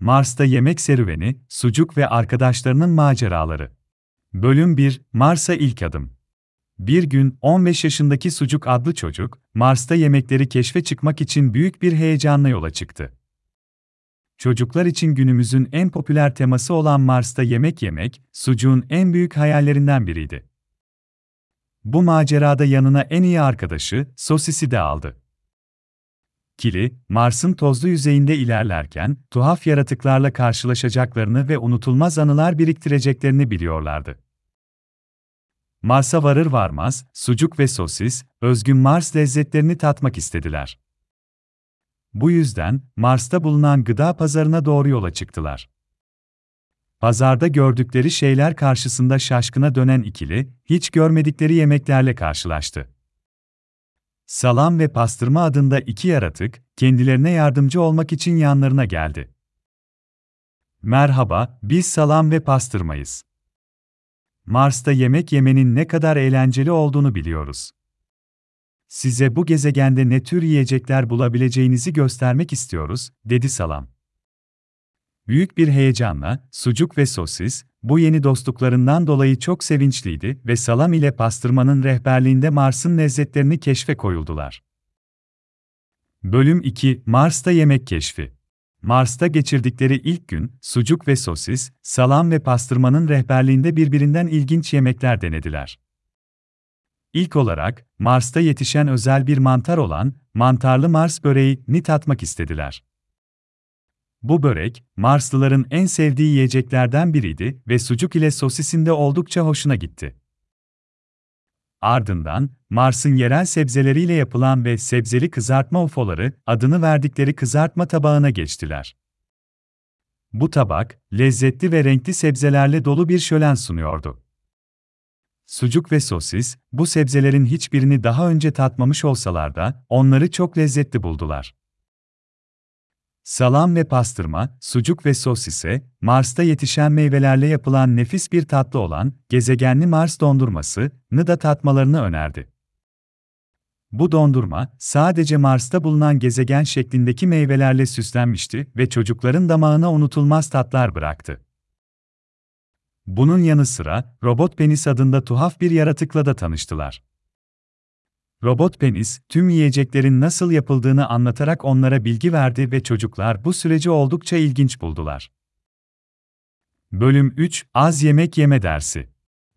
Mars'ta yemek serüveni, sucuk ve arkadaşlarının maceraları. Bölüm 1, Mars'a ilk adım. Bir gün 15 yaşındaki Sucuk adlı çocuk, Mars'ta yemekleri keşfe çıkmak için büyük bir heyecanla yola çıktı. Çocuklar için günümüzün en popüler teması olan Mars'ta yemek yemek, Sucuk'un en büyük hayallerinden biriydi. Bu macerada yanına en iyi arkadaşı, Sosis'i de aldı. Kili, Mars'ın tozlu yüzeyinde ilerlerken, tuhaf yaratıklarla karşılaşacaklarını ve unutulmaz anılar biriktireceklerini biliyorlardı. Mars'a varır varmaz, sucuk ve sosis, özgün Mars lezzetlerini tatmak istediler. Bu yüzden, Mars'ta bulunan gıda pazarına doğru yola çıktılar. Pazarda gördükleri şeyler karşısında şaşkına dönen ikili, hiç görmedikleri yemeklerle karşılaştı. Salam ve pastırma adında iki yaratık, kendilerine yardımcı olmak için yanlarına geldi. Merhaba, biz salam ve pastırmayız. Mars'ta yemek yemenin ne kadar eğlenceli olduğunu biliyoruz. Size bu gezegende ne tür yiyecekler bulabileceğinizi göstermek istiyoruz, dedi Salam. Büyük bir heyecanla, sucuk ve sosis, bu yeni dostluklarından dolayı çok sevinçliydi ve Salam ile pastırmanın rehberliğinde Mars'ın lezzetlerini keşfe koyuldular. Bölüm 2 Mars'ta yemek keşfi Mars'ta geçirdikleri ilk gün, sucuk ve sosis, salam ve pastırmanın rehberliğinde birbirinden ilginç yemekler denediler. İlk olarak, Mars'ta yetişen özel bir mantar olan, mantarlı Mars böreğini tatmak istediler. Bu börek, Marslıların en sevdiği yiyeceklerden biriydi ve sucuk ile sosisinde oldukça hoşuna gitti. Ardından, Mars'ın yerel sebzeleriyle yapılan ve sebzeli kızartma ufoları adını verdikleri kızartma tabağına geçtiler. Bu tabak, lezzetli ve renkli sebzelerle dolu bir şölen sunuyordu. Sucuk ve sosis, bu sebzelerin hiçbirini daha önce tatmamış olsalar da, onları çok lezzetli buldular. Salam ve pastırma, sucuk ve sosise, Mars'ta yetişen meyvelerle yapılan nefis bir tatlı olan gezegenli Mars dondurması'nı da tatmalarını önerdi. Bu dondurma, sadece Mars'ta bulunan gezegen şeklindeki meyvelerle süslenmişti ve çocukların damağına unutulmaz tatlar bıraktı. Bunun yanı sıra, robot penis adında tuhaf bir yaratıkla da tanıştılar. Robot penis, tüm yiyeceklerin nasıl yapıldığını anlatarak onlara bilgi verdi ve çocuklar bu süreci oldukça ilginç buldular. Bölüm 3 Az Yemek Yeme Dersi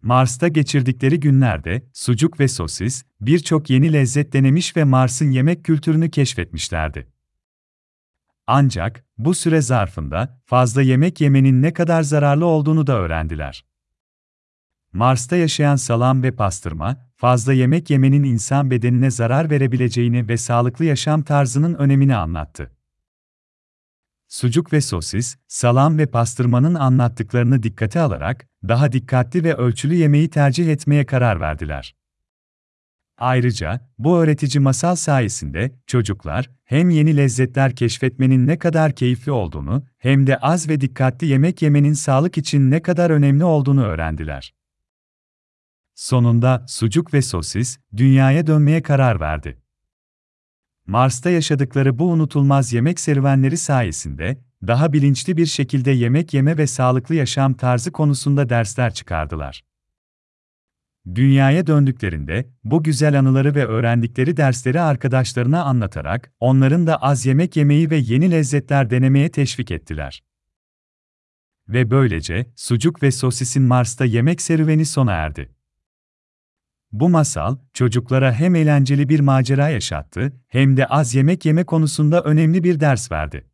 Mars'ta geçirdikleri günlerde, sucuk ve sosis, birçok yeni lezzet denemiş ve Mars'ın yemek kültürünü keşfetmişlerdi. Ancak, bu süre zarfında, fazla yemek yemenin ne kadar zararlı olduğunu da öğrendiler. Mars'ta yaşayan salam ve pastırma, fazla yemek yemenin insan bedenine zarar verebileceğini ve sağlıklı yaşam tarzının önemini anlattı. Sucuk ve sosis, salam ve pastırmanın anlattıklarını dikkate alarak, daha dikkatli ve ölçülü yemeği tercih etmeye karar verdiler. Ayrıca, bu öğretici masal sayesinde çocuklar hem yeni lezzetler keşfetmenin ne kadar keyifli olduğunu hem de az ve dikkatli yemek yemenin sağlık için ne kadar önemli olduğunu öğrendiler. Sonunda sucuk ve sosis dünyaya dönmeye karar verdi. Mars'ta yaşadıkları bu unutulmaz yemek serüvenleri sayesinde daha bilinçli bir şekilde yemek yeme ve sağlıklı yaşam tarzı konusunda dersler çıkardılar. Dünyaya döndüklerinde bu güzel anıları ve öğrendikleri dersleri arkadaşlarına anlatarak onların da az yemek yemeyi ve yeni lezzetler denemeye teşvik ettiler. Ve böylece sucuk ve sosisin Mars'ta yemek serüveni sona erdi. Bu masal, çocuklara hem eğlenceli bir macera yaşattı, hem de az yemek yeme konusunda önemli bir ders verdi.